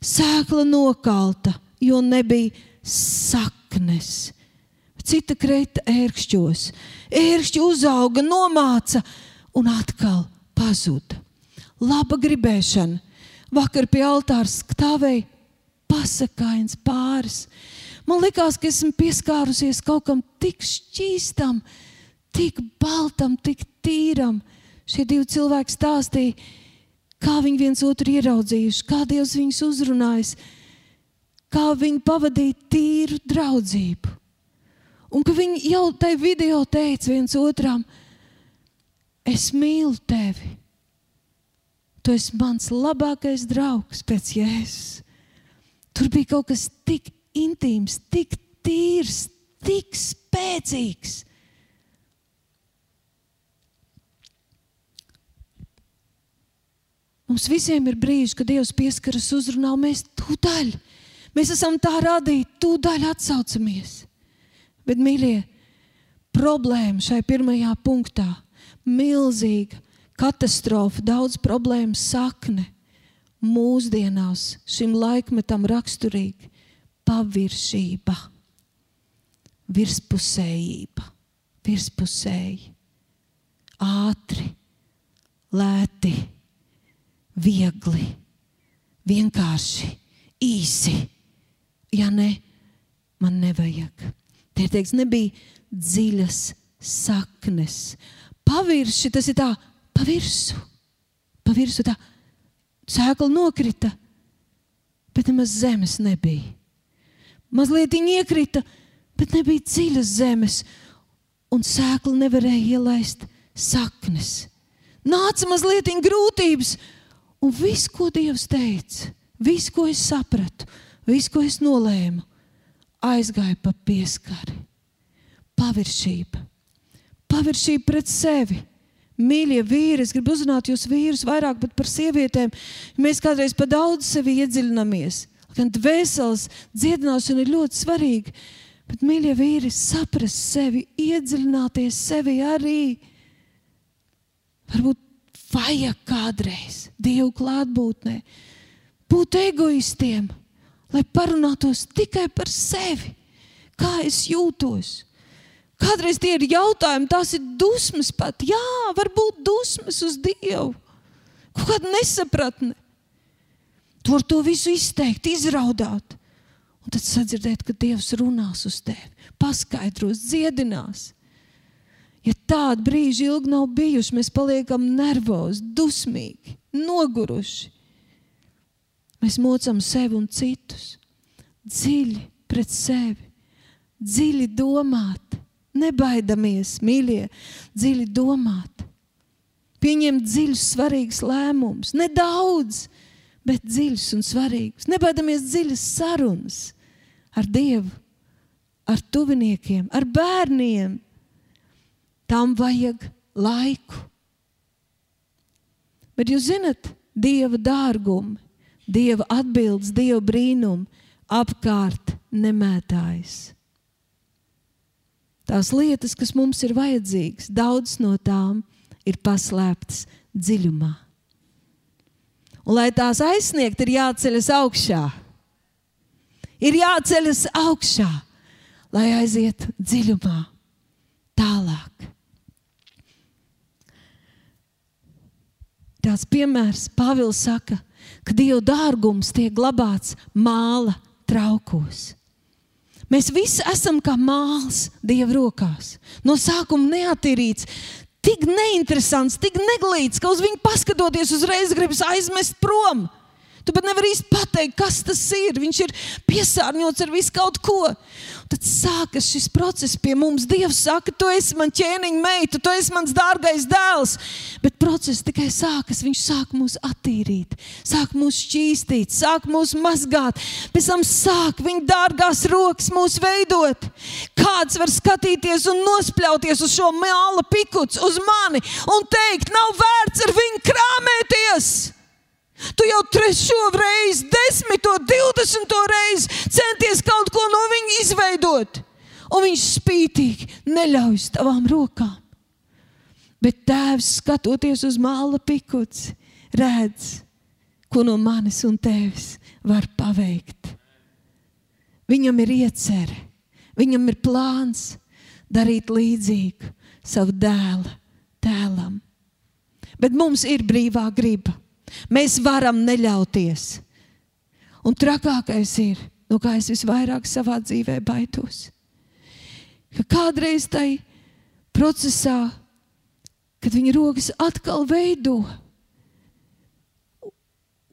sēkla nokalta, jo nebija saknes. Cita kreita ērkšķos. Ērkšķi uzauga, nomāca un atkal pazuda. Laba gribēšana. Vakar pie altāra stāvēja pasakains pāris. Man liekas, ka esmu pieskārusies kaut kam tik šķīstam, tik baltam, tik tīram. Šie divi cilvēki stāstīja, kā viņi viens otru ieraudzījuši, kā Dievs viņus uzrunājis, kā viņi pavadīja tīru draudzību. Un ka viņi jau tajā video teica viens otram, es mīlu tevi. Tu esi mans labākais draugs pēc jēzus. Tur bija kaut kas tik intīms, tik tīrs, tik spēcīgs. Mums visiem ir brīži, kad Dievs pieskaras uzrunā, un mēs tūdaļ, mēs esam tā radīti, tūdaļ atsaucamies. Bet, mīļie, problēma šai pirmajā punktā - milzīga katastrofa, daudz problēmu sakne mūsdienās šim laikmetam raksturīga paviršība, virspusējība, virspusēji, ātri, lēti viegli, vienkārši, īsi. Ja ne, man nevajag. Te ir teikts, nebija dziļas saknes. Pavirši tas ir tā, pavirsu. Pavirsu tā, sēkla nokrita, bet nemaz zemes nebija. Mazliet viņa iekrita, bet nebija dziļas zemes, un sēkla nevarēja ielaist saknes. Nāca mazliet grūtības, Un viss, ko Dievs teica, viss, ko es sapratu, viss, ko es nolēmu, aizgāja pa pieskari. Paviršība, paviršība pret sevi. Mīļie vīri, es gribu uzrunāt jūs vīrus vairāk par sievietēm. Mēs kādreiz pa daudz sevi iedziļināmies. Gan dvēseles dziedināšana ir ļoti svarīga. Bet, mīļie vīri, saprast sevi, iedziļināties sevi arī. Varbūt vajag kādreiz Dievu klātbūtnē būt egoistiem, lai parunātos tikai par sevi, kā es jūtos. Kādreiz tie ir jautājumi, tās ir dusmas pat. Jā, varbūt dusmas uz Dievu, kaut kāda nesapratne. Tur to visu izteikt, izraudāt. Un tad sadzirdēt, ka Dievs runās uz tevi, paskaidros, dziedinās. Ja tādi brīži ilgi nav bijuši, mēs paliekam nervozi, dusmīgi, noguruši. Mēs mocam sevi un citus. Dziļi pret sevi, dziļi domāt, nebaidamies, mīļie, dziļi domāt, pieņemt dziļus, svarīgus lēmumus, nedaudz, bet dziļus un svarīgus. Nebaidamies dziļas sarunas ar Dievu, ar tuviniekiem, ar bērniem tam vajag laiku. Bet jūs zinat, Dieva dārgumi, Dieva atbildes, Dieva brīnumi apkārt nemētājas. Tās lietas, kas mums ir vajadzīgas, daudz no tām ir paslēptas dziļumā. Un, lai tās aizsniegtu, ir jāceļas augšā. Ir jāceļas augšā, lai aizietu dziļumā, tālāk. Tāds piemērs Pāvils saka, ka Dieva dārgums tiek glabāts māla traukos. Mēs visi esam kā māls Dieva rokās. No sākuma neatīrīts, tik neinteresants, tik neglīts, ka uz viņu paskatoties, uzreiz gribas aizmest prom. Tu pat nevari īsti pateikt, kas tas ir. Viņš ir piesārņots ar visu kaut ko. Tad sākas šis process pie mums. Dievs saka, tu esi mans ķēniņa meita, tu esi mans dārgais dēls. Bet process tikai sākas. Viņš sāk mūs attīrīt, sāk mūs šķīstīt, sāk mūs mazgāt. Pēc tam sāk viņa dārgās rokas mūs veidot. Kāds var skatīties un nospļauties uz šo māla pikuts, uz mani un teikt, nav vērts ar viņu krāpēties. Tu jau trešo reizi, desmito, divdesmito reizi centies kaut ko izveidot, un viņš spītīgi neļauj tavām rokām. Bet tēvs, skatoties uz māla pikuci, redz, ko no manis un tevis var paveikt. Viņam ir iecerē, viņam ir plāns darīt līdzīgu savu dēlu tēlam. Bet mums ir brīvā griba. Mēs varam neļauties. Un trakākais ir, no kā es visvairāk savā dzīvē baidos, ka kādreiz tai procesā, kad viņa rokas atkal veido,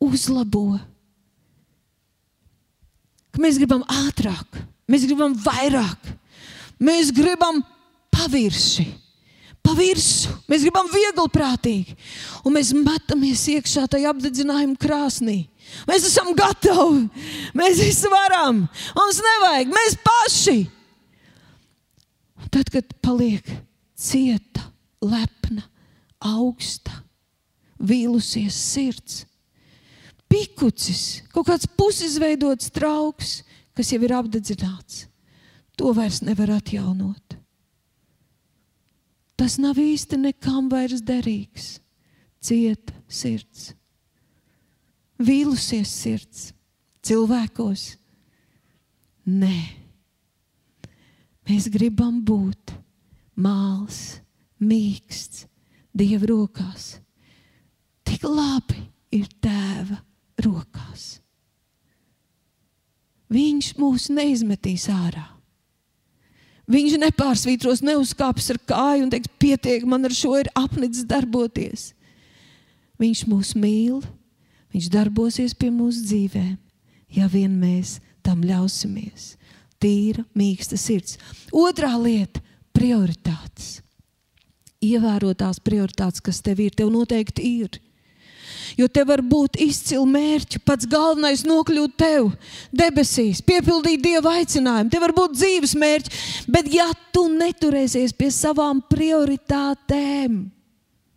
uzlabo, ka mēs gribam ātrāk, mēs gribam vairāk, mēs gribam pavirši. Pa virsmu. Mēs gribam viegli prātīgi. Un mēs metamies iekšā tajā apdedzinājuma krāsnī. Mēs esam gatavi. Mēs visu varam. Mums nevajag. Mēs paši. Un tad, kad paliek cieta, lepna, augsta, vīlusies sirds, pikucis, kaut kāds pusizveidots trauks, kas jau ir apdedzināts, to vairs nevar atjaunot. Tas nav īsti nekam vairs derīgs. Cieta sirds, vīlusies sirds, cilvēkos. Nē, mēs gribam būt māls, mīksts, Dieva rokās. Tik labi ir tēva rokās. Viņš mūs neizmetīs ārā. Viņš nepārsvītros, neuzkāps ar kāju un teiks, pietiek, man ar šo ir apnicis darboties. Viņš mūs mīl, viņš darbosies pie mūsu dzīvēm, ja vien mēs tam ļausimies. Tīra, mīksta sirds. Otrā lieta - prioritātes. Ievērotās prioritātes, kas tev ir, tev noteikti ir. Jo te var būt izcili mērķi. Pats galvenais nokļūt tev debesīs, piepildīt dieva aicinājumu. Te var būt dzīves mērķi. Bet, ja tu neturēsies pie savām prioritātēm,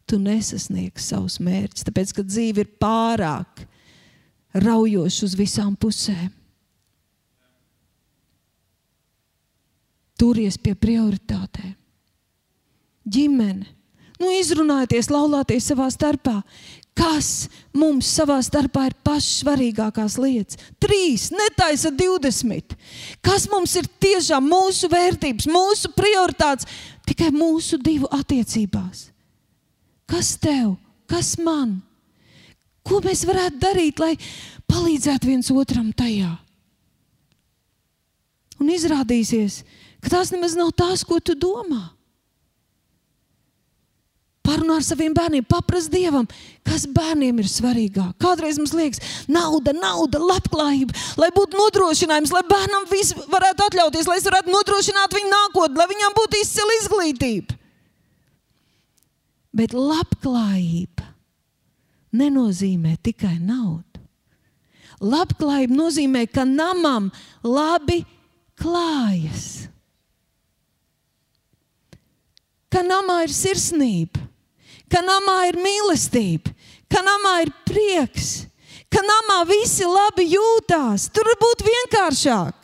tu nesasniegsi savus mērķus. Tāpēc, ka dzīve ir pārāk raujoša uz visām pusēm. Turies pie prioritātēm. Ģimene. Nu, izrunājieties, laulāties savā starpā kas mums savā starpā ir pašas svarīgākās lietas. Trīs, netaisa 20. Kas mums ir tiešām mūsu vērtības, mūsu prioritātes tikai mūsu divu attiecībās? Kas tev, kas man? Ko mēs varētu darīt, lai palīdzētu viens otram tajā? Un izrādīsies, ka tās nemaz nav tās, ko tu domā. Parunā ar saviem bērniem, paprast Dievam, kas bērniem ir svarīgāk. Kādreiz mums liekas, nauda, nauda, labklājība, lai būtu nodrošinājums, lai bērnam viss varētu atļauties, lai es varētu nodrošināt viņu nākotni, lai viņam būtu izcila izglītība. Bet labklājība nenozīmē tikai naudu. Labklājība nozīmē, ka namam labi klājas. Ka namā ir sirsnība, ka namā ir mīlestība, ka namā ir prieks, ka namā visi labi jūtās. Tur var būt vienkāršāk.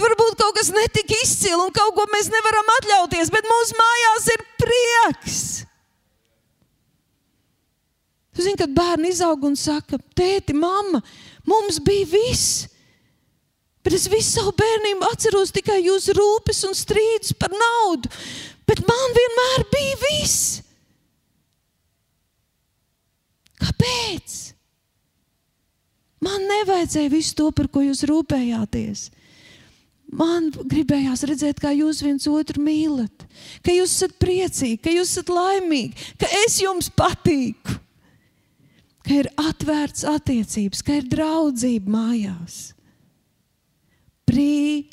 Tur var būt kaut kas netik izcils un kaut ko mēs nevaram atļauties, bet mūsu mājās ir prieks. Tu zini, kad bērni izaug un saka, tēti, mamma, mums bija viss. Bet es visu savu bērnību atceros tikai jūsu rūpes un strīdus par naudu bet man vienmēr bija viss. Kāpēc? Man nevajadzēja visu to, par ko jūs rūpējāties. Man gribējās redzēt, kā jūs viens otru mīlat, ka jūs esat priecīgi, ka jūs esat laimīgi, ka es jums patīku, ka ir atvērts attiecības, ka ir draudzība mājās. Prioritātes.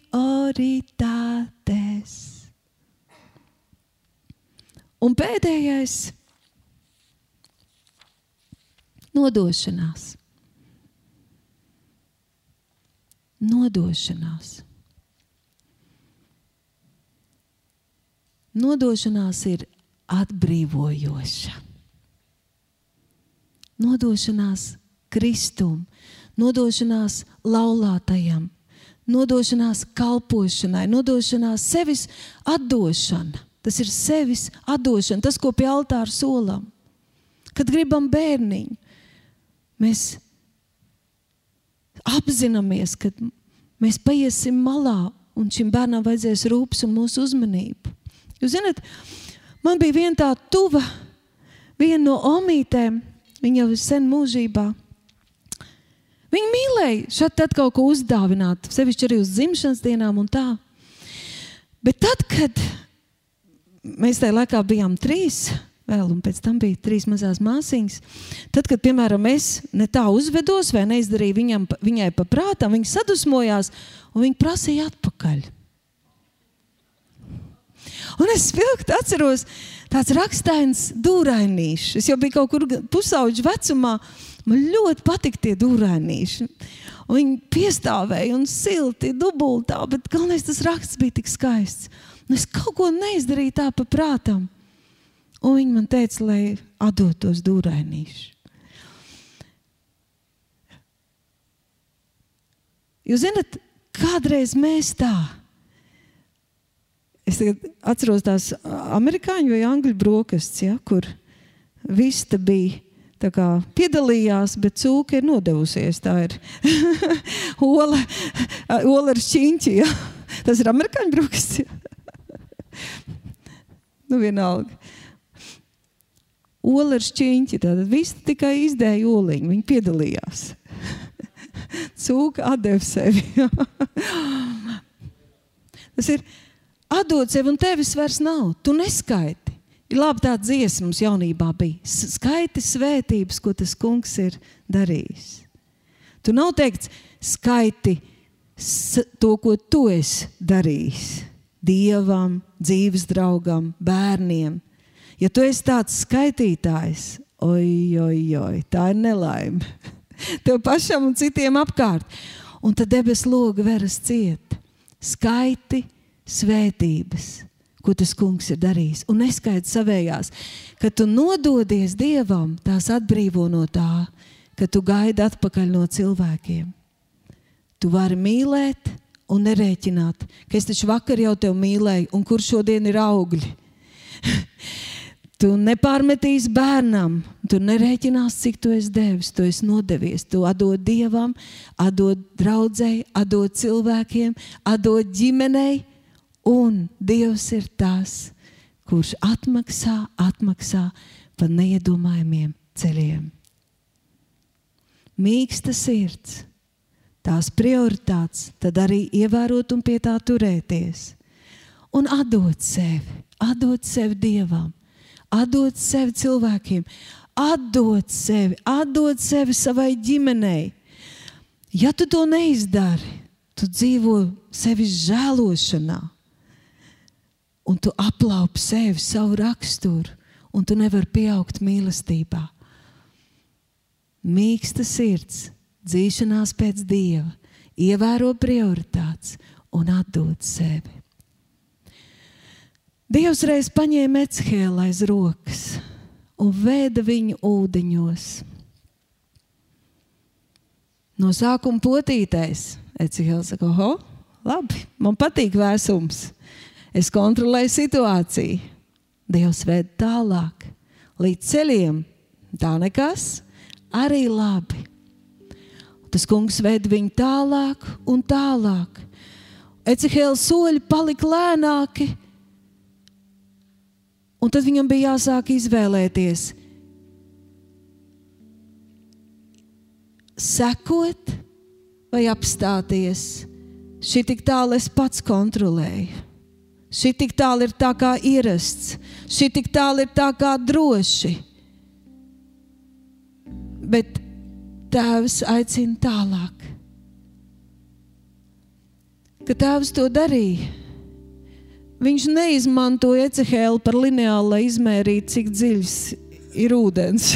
Un pēdējais - nodošanās. Nodošanās. Nodošanās ir atbrīvojoša. Nodošanās Kristum, nodošanās laulātajam, nodošanās kalpošanai, nodošanās sevis atdošana Tas ir sevis atdošana, tas, ko pie altāra solam. Kad gribam bērniņu, mēs apzināmies, ka mēs paiesim malā, un šim bērnam vajadzēs rūpes un mūsu uzmanību. Jūs zināt, man bija viena tā tuva, viena no omītēm, viņa jau ir sen mūžībā. Viņa mīlēja šeit kaut ko uzdāvināt, sevišķi arī uz dzimšanas dienām un tā. Bet tad, kad mēs tajā laikā bijām trīs, vēl, un pēc tam bija trīs mazās māsīņas. Tad, kad, piemēram, es ne tā uzvedos vai neizdarīju viņam, viņai pa prātam, viņa sadusmojās un viņa prasīja atpakaļ. Un es spilgti atceros, tāds rakstains dūrainīšs. Es jau biju kaut kur pusauģu vecumā. Man ļoti patika tie dūrainīši. Viņi piestāvēja un silti, dubultā, bet galvenais tas raksts bija tik skaists. Un es kaut ko neizdarīju tā pa prātam. Un viņi man teica, lai atdotos dūrainīšu. Jūs zināt, kādreiz mēs tā. Es atceros tās amerikāņu vai angļu brokastis, ja, kur viss bija kā, piedalījās, bet cūka ir nodevusies. Tā ir ola, ola ar šķīņķi. Ja. Tas ir amerikāņu brokastis. Ja. nu, vienalga ola ar šķiņķi. Tad viss tikai izdēja oliņu, viņi piedalījās. Cūka atdeva sevi. Tas ir atdot sevi, un tevis vairs nav. Tu neskaiti. Ir labi tā dziesma mums jaunībā bija. Skaiti svētības, ko tas kungs ir darījis. Tu nav teikts, skaiti to, ko tu esi darījis. Dievam, dzīves draugam, bērniem, Ja tu esi tāds skaitītājs, oi, oi, oi, tā ir nelaime. Tev pašam un citiem apkārt. Un tad debesu loga veras ciet. Skaiti svētības, ko tas kungs ir darījis. Un neskaidri savējās, ka tu nododies Dievam, tās atbrīvo no tā, ka tu gaidi atpakaļ no cilvēkiem. Tu vari mīlēt un nerēķināt, ka es taču vakar jau tevi mīlēju, un kur šodien ir augļi. Tu nepārmetīsi bērnam, tu nerēķinās, cik tu esi devis, tu esi nodevies. Tu atdod dievam, atdod draudzēji, atdod cilvēkiem, atdod ģimenei, un Dievs ir tas, kurš atmaksā, atmaksā par neiedomājumiem ceļiem. Mīksta sirds, tās prioritātes, tad arī ievērot un pie tā turēties. Un atdot sevi, atdot sevi Dievam atdot sevi cilvēkiem, atdot sevi, atdot sevi savai ģimenei. Ja tu to neizdari, tu dzīvo sevis žēlošanā, un tu aplaupi sevi, savu raksturu, un tu nevari pieaugt mīlestībā. Mīksta sirds, dzīšanās pēc dieva, ievēro prioritātes un atdod sevi. Dievs reiz paņēma Ecehēlu aiz rokas un vēda viņu ūdeņos. No sākuma potītais. Ecehēls saka, oh, labi, man patīk vēsums. Es kontrolēju situāciju. Dievs ved tālāk, līdz ceļiem. Tā nekas, arī labi. Tas kungs ved viņu tālāk un tālāk. Ecehēls soļi palika lēnāki Un tad viņam bija jāsāk izvēlēties, sekot vai apstāties. Šī tik tālu es pats kontrolēju. Šī tik tālu ir tā kā ierasts, šī tik tālu ir tā kā droši. Bet Tēvs aicina tālāk. Kad Tēvs to darīja, Viņš neizmantoja ecehēlu par lineālu, lai izmērītu, cik dziļs ir ūdens.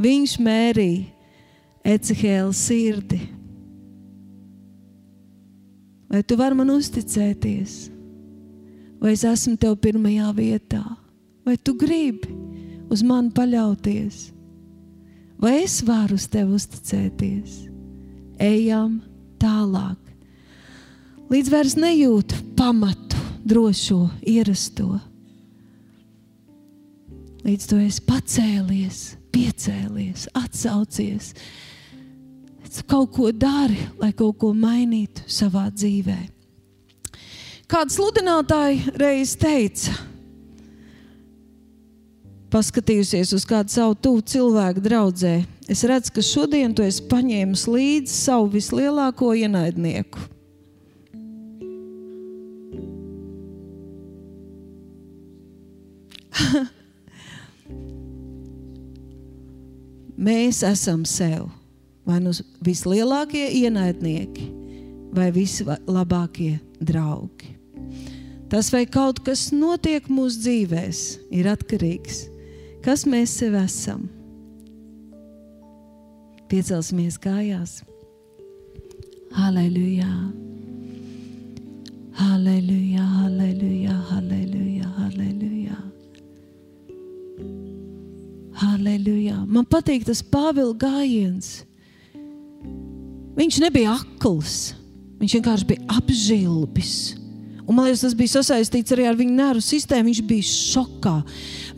Viņš mērīja ecehēlu sirdi. Vai tu vari man uzticēties? Vai es esmu tev pirmajā vietā? Vai tu gribi uz mani paļauties? Vai es varu uz tevi uzticēties? Ejam tālāk līdz vairs nejūtu pamatu, drošo, ierasto. Līdz tu esi pacēlies, piecēlies, atsaucies. Tu kaut ko dari, lai kaut ko mainītu savā dzīvē. Kāds sludinātāji reiz teica, paskatījusies uz kādu savu tuvu cilvēku draudzē, es redzu, ka šodien tu esi paņēmis līdzi savu vislielāko ienaidnieku. Mēs esam sev vai nu vislielākie ienaidnieki, vai vislabākie draugi. Tas, vai kaut kas notiek mūsu dzīvēm, ir atkarīgs no kas mēs sev esam. Piecelsimies kājās. Halleluja! Halleluja! Halleluja! Halleluja! Halleluja! Halleluja! Man patīk tas Pāvila gājiens. Viņš nebija akls, viņš vienkārši bija apžilbis. Un, man liekas, tas bija sasaistīts arī ar viņa nervu sistēmu. Viņš bija šokā,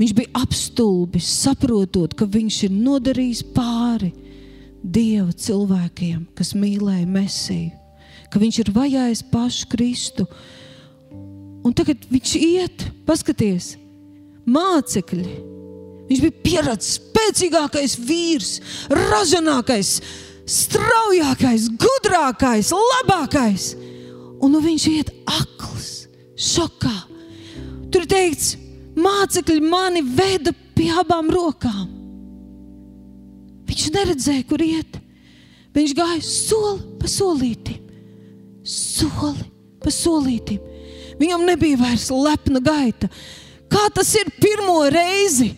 viņš bija apstulbis, saprotot, ka viņš ir nodarījis pāri Dieva cilvēkiem, kas mīlēja Mēsiju, ka viņš ir vajājis pašu Kristu. Un tagad viņš iet, paskaties, mācekļi. Viņš bija pieredzējis, spēcīgākais vīrs, ražīgākais, straujākais, gudrākais, labākais. Un nu viņš iet akls, šokā. Tur teikts, mācekļi mani veda pie abām rokām. Viņš neredzēja, kur iet. Viņš gāja soli pa solītim, soli pa solītim. Viņam nebija vairs lepna gaita. Kā tas ir pirmo reizi?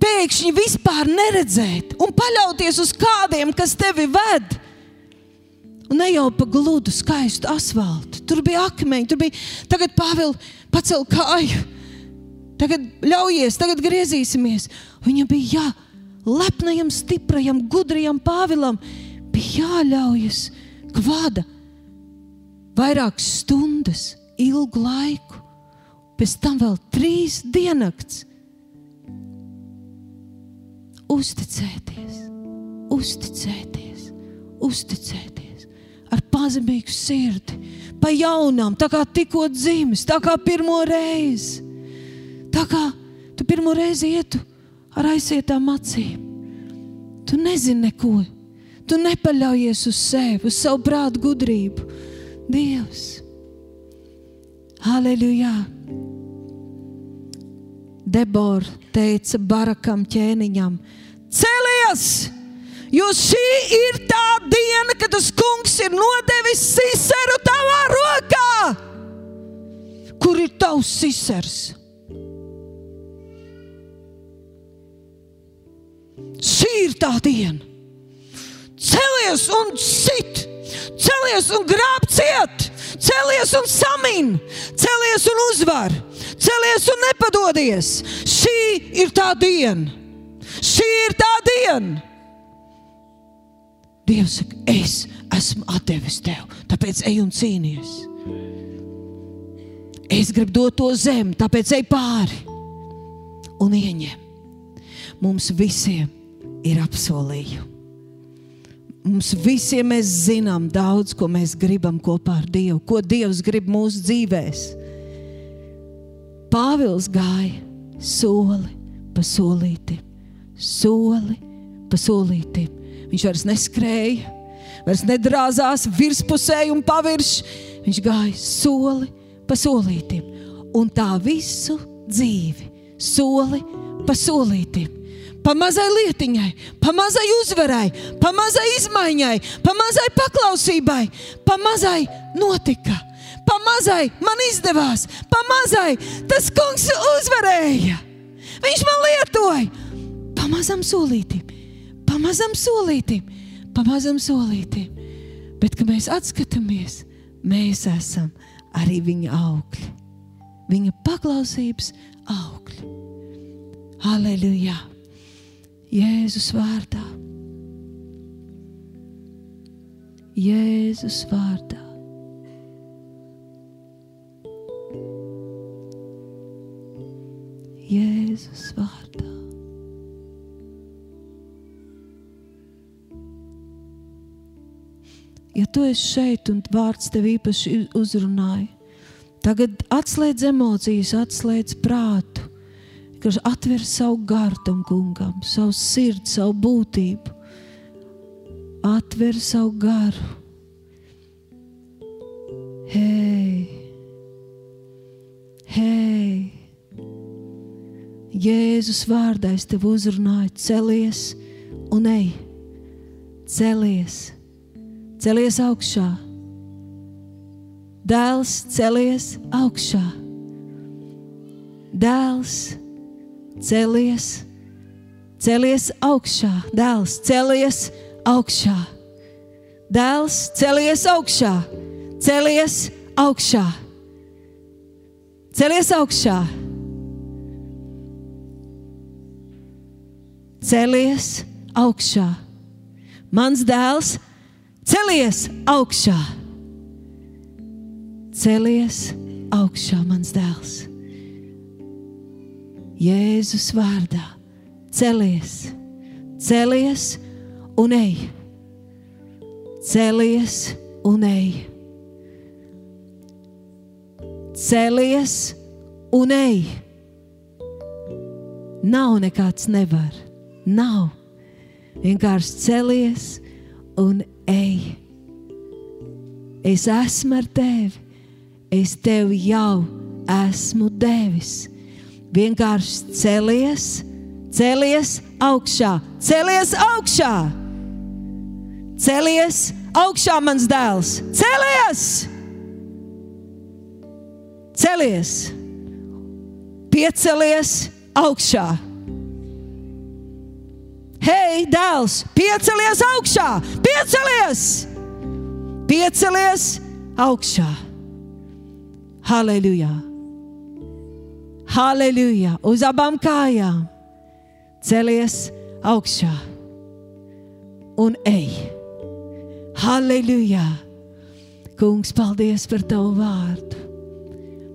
Pēkšņi vispār neredzēt un paļauties uz kādiem, kas tevi ved. Un ne jau pa gludu, skaistu asfaltu. Tur bija akmeņi, tur bija. Tagad Pāvils pacēla kāju. Tagad ļaujies, tagad griezīsimies. Viņam bija jā, lepnajam, stiprajam, gudrajam Pāvilam bija jāļaujas, ka vada vairākas stundas, ilgu laiku, pēc tam vēl trīs diennakts. Uzticēties, uzticēties, uzticēties ar pazemīgu sirdi, pa jaunām, tā kā tikko dzimis, tā kā pirmo reizi. Tā kā tu pirmo reizi ietu ar aizietām acīm. Tu nezini neko. Tu nepaļaujies uz sevi, uz savu prātu gudrību. Dievs, Halleluja! Debora teica Barakam ķēniņam: Celies! Jo šī ir tā diena, kad tas kungs ir nodevis siseru tavā rokā. Kur ir tavs sisers? Šī ir tā diena. Celies un sit, celies un grāb ciet, celies un samin, celies un uzvar, celies un nepadodies. Šī ir tā diena. Šī ir tā diena. Dievs saka, es esmu devis tev, tāpēc ej un cīnīties. Es gribu dot to zemi, tāpēc ej pāri un ieņem. Mums visiem ir apsolījumi. Mums visiem mēs zinām daudz, ko mēs gribam kopā ar Dievu, ko Dievs grib mūsu dzīvēm. Pāvils gāja soli pa solītim, soli pa solītim. Viņš vairs neskrēja, vairs nedrāzās virspusē un pavirši. Viņš gāja soli pa solītim, un tā visu dzīvi, soli pa solītim. Pa mazai lietiņai, pa mazai uzvarai, pa mazai izmaiņai, pa mazai paklausībai, pa mazai notika, pa mazai man izdevās, pa mazai tas kungs uzvarēja. Viņš man lietoja pa mazam solītim pamazam solītim, pamazam solītim. Bet, kad mēs atskatāmies, mēs esam arī viņa augļi, viņa paklausības augļi. Aleluja! Jēzus vārdā! Jēzus vārdā! Jēzus vārdā. Ja tu esi šeit un vārds tev īpaši uzrunāja, tagad atslēdz emocijas, atslēdz prātu, kas atver savu gārtam kungam, savu sirdi, savu būtību, atver savu garu. Hei! Hei! Jēzus vārdā es tev uzrunāju, celies un ej, celies! celies augšā. Dēls celies augšā. Dēls celies, celies augšā. Dēls celies augšā. Dēls celies augšā. Celies augšā. Celies augšā. Celies augšā. Mans dēls Celies augšā! Celies augšā, mans dēls! Jēzus vārdā celies, celies un ej! Celies un ej! Celies un ej! Nav nekāds nevar, nav. Vienkārši celies un ej, es esmu ar tevi, es tev jau esmu devis. Vienkārši celies, celies augšā, celies augšā, celies augšā, mans dēls, celies! Celies, piecelies augšā! Hei, dēls, piecelies augšā, piecelies! Piecelies augšā! Halleluja! Halleluja! Uz abām kājām! Celies augšā un ej! Halleluja! Kungs, paldies par tavu vārdu!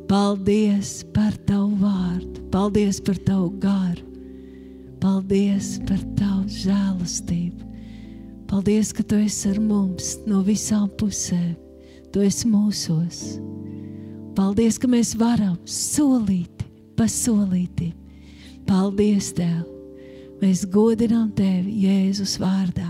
Paldies par tavu vārdu! Paldies par tavu garu! Paldies par tavu žēlastību. Paldies, ka tu esi ar mums no visām pusēm. Tu esi mūsos. Paldies, ka mēs varam solīt pa solītim. Paldies, Tev! Mēs godinām Tevi Jēzus vārdā.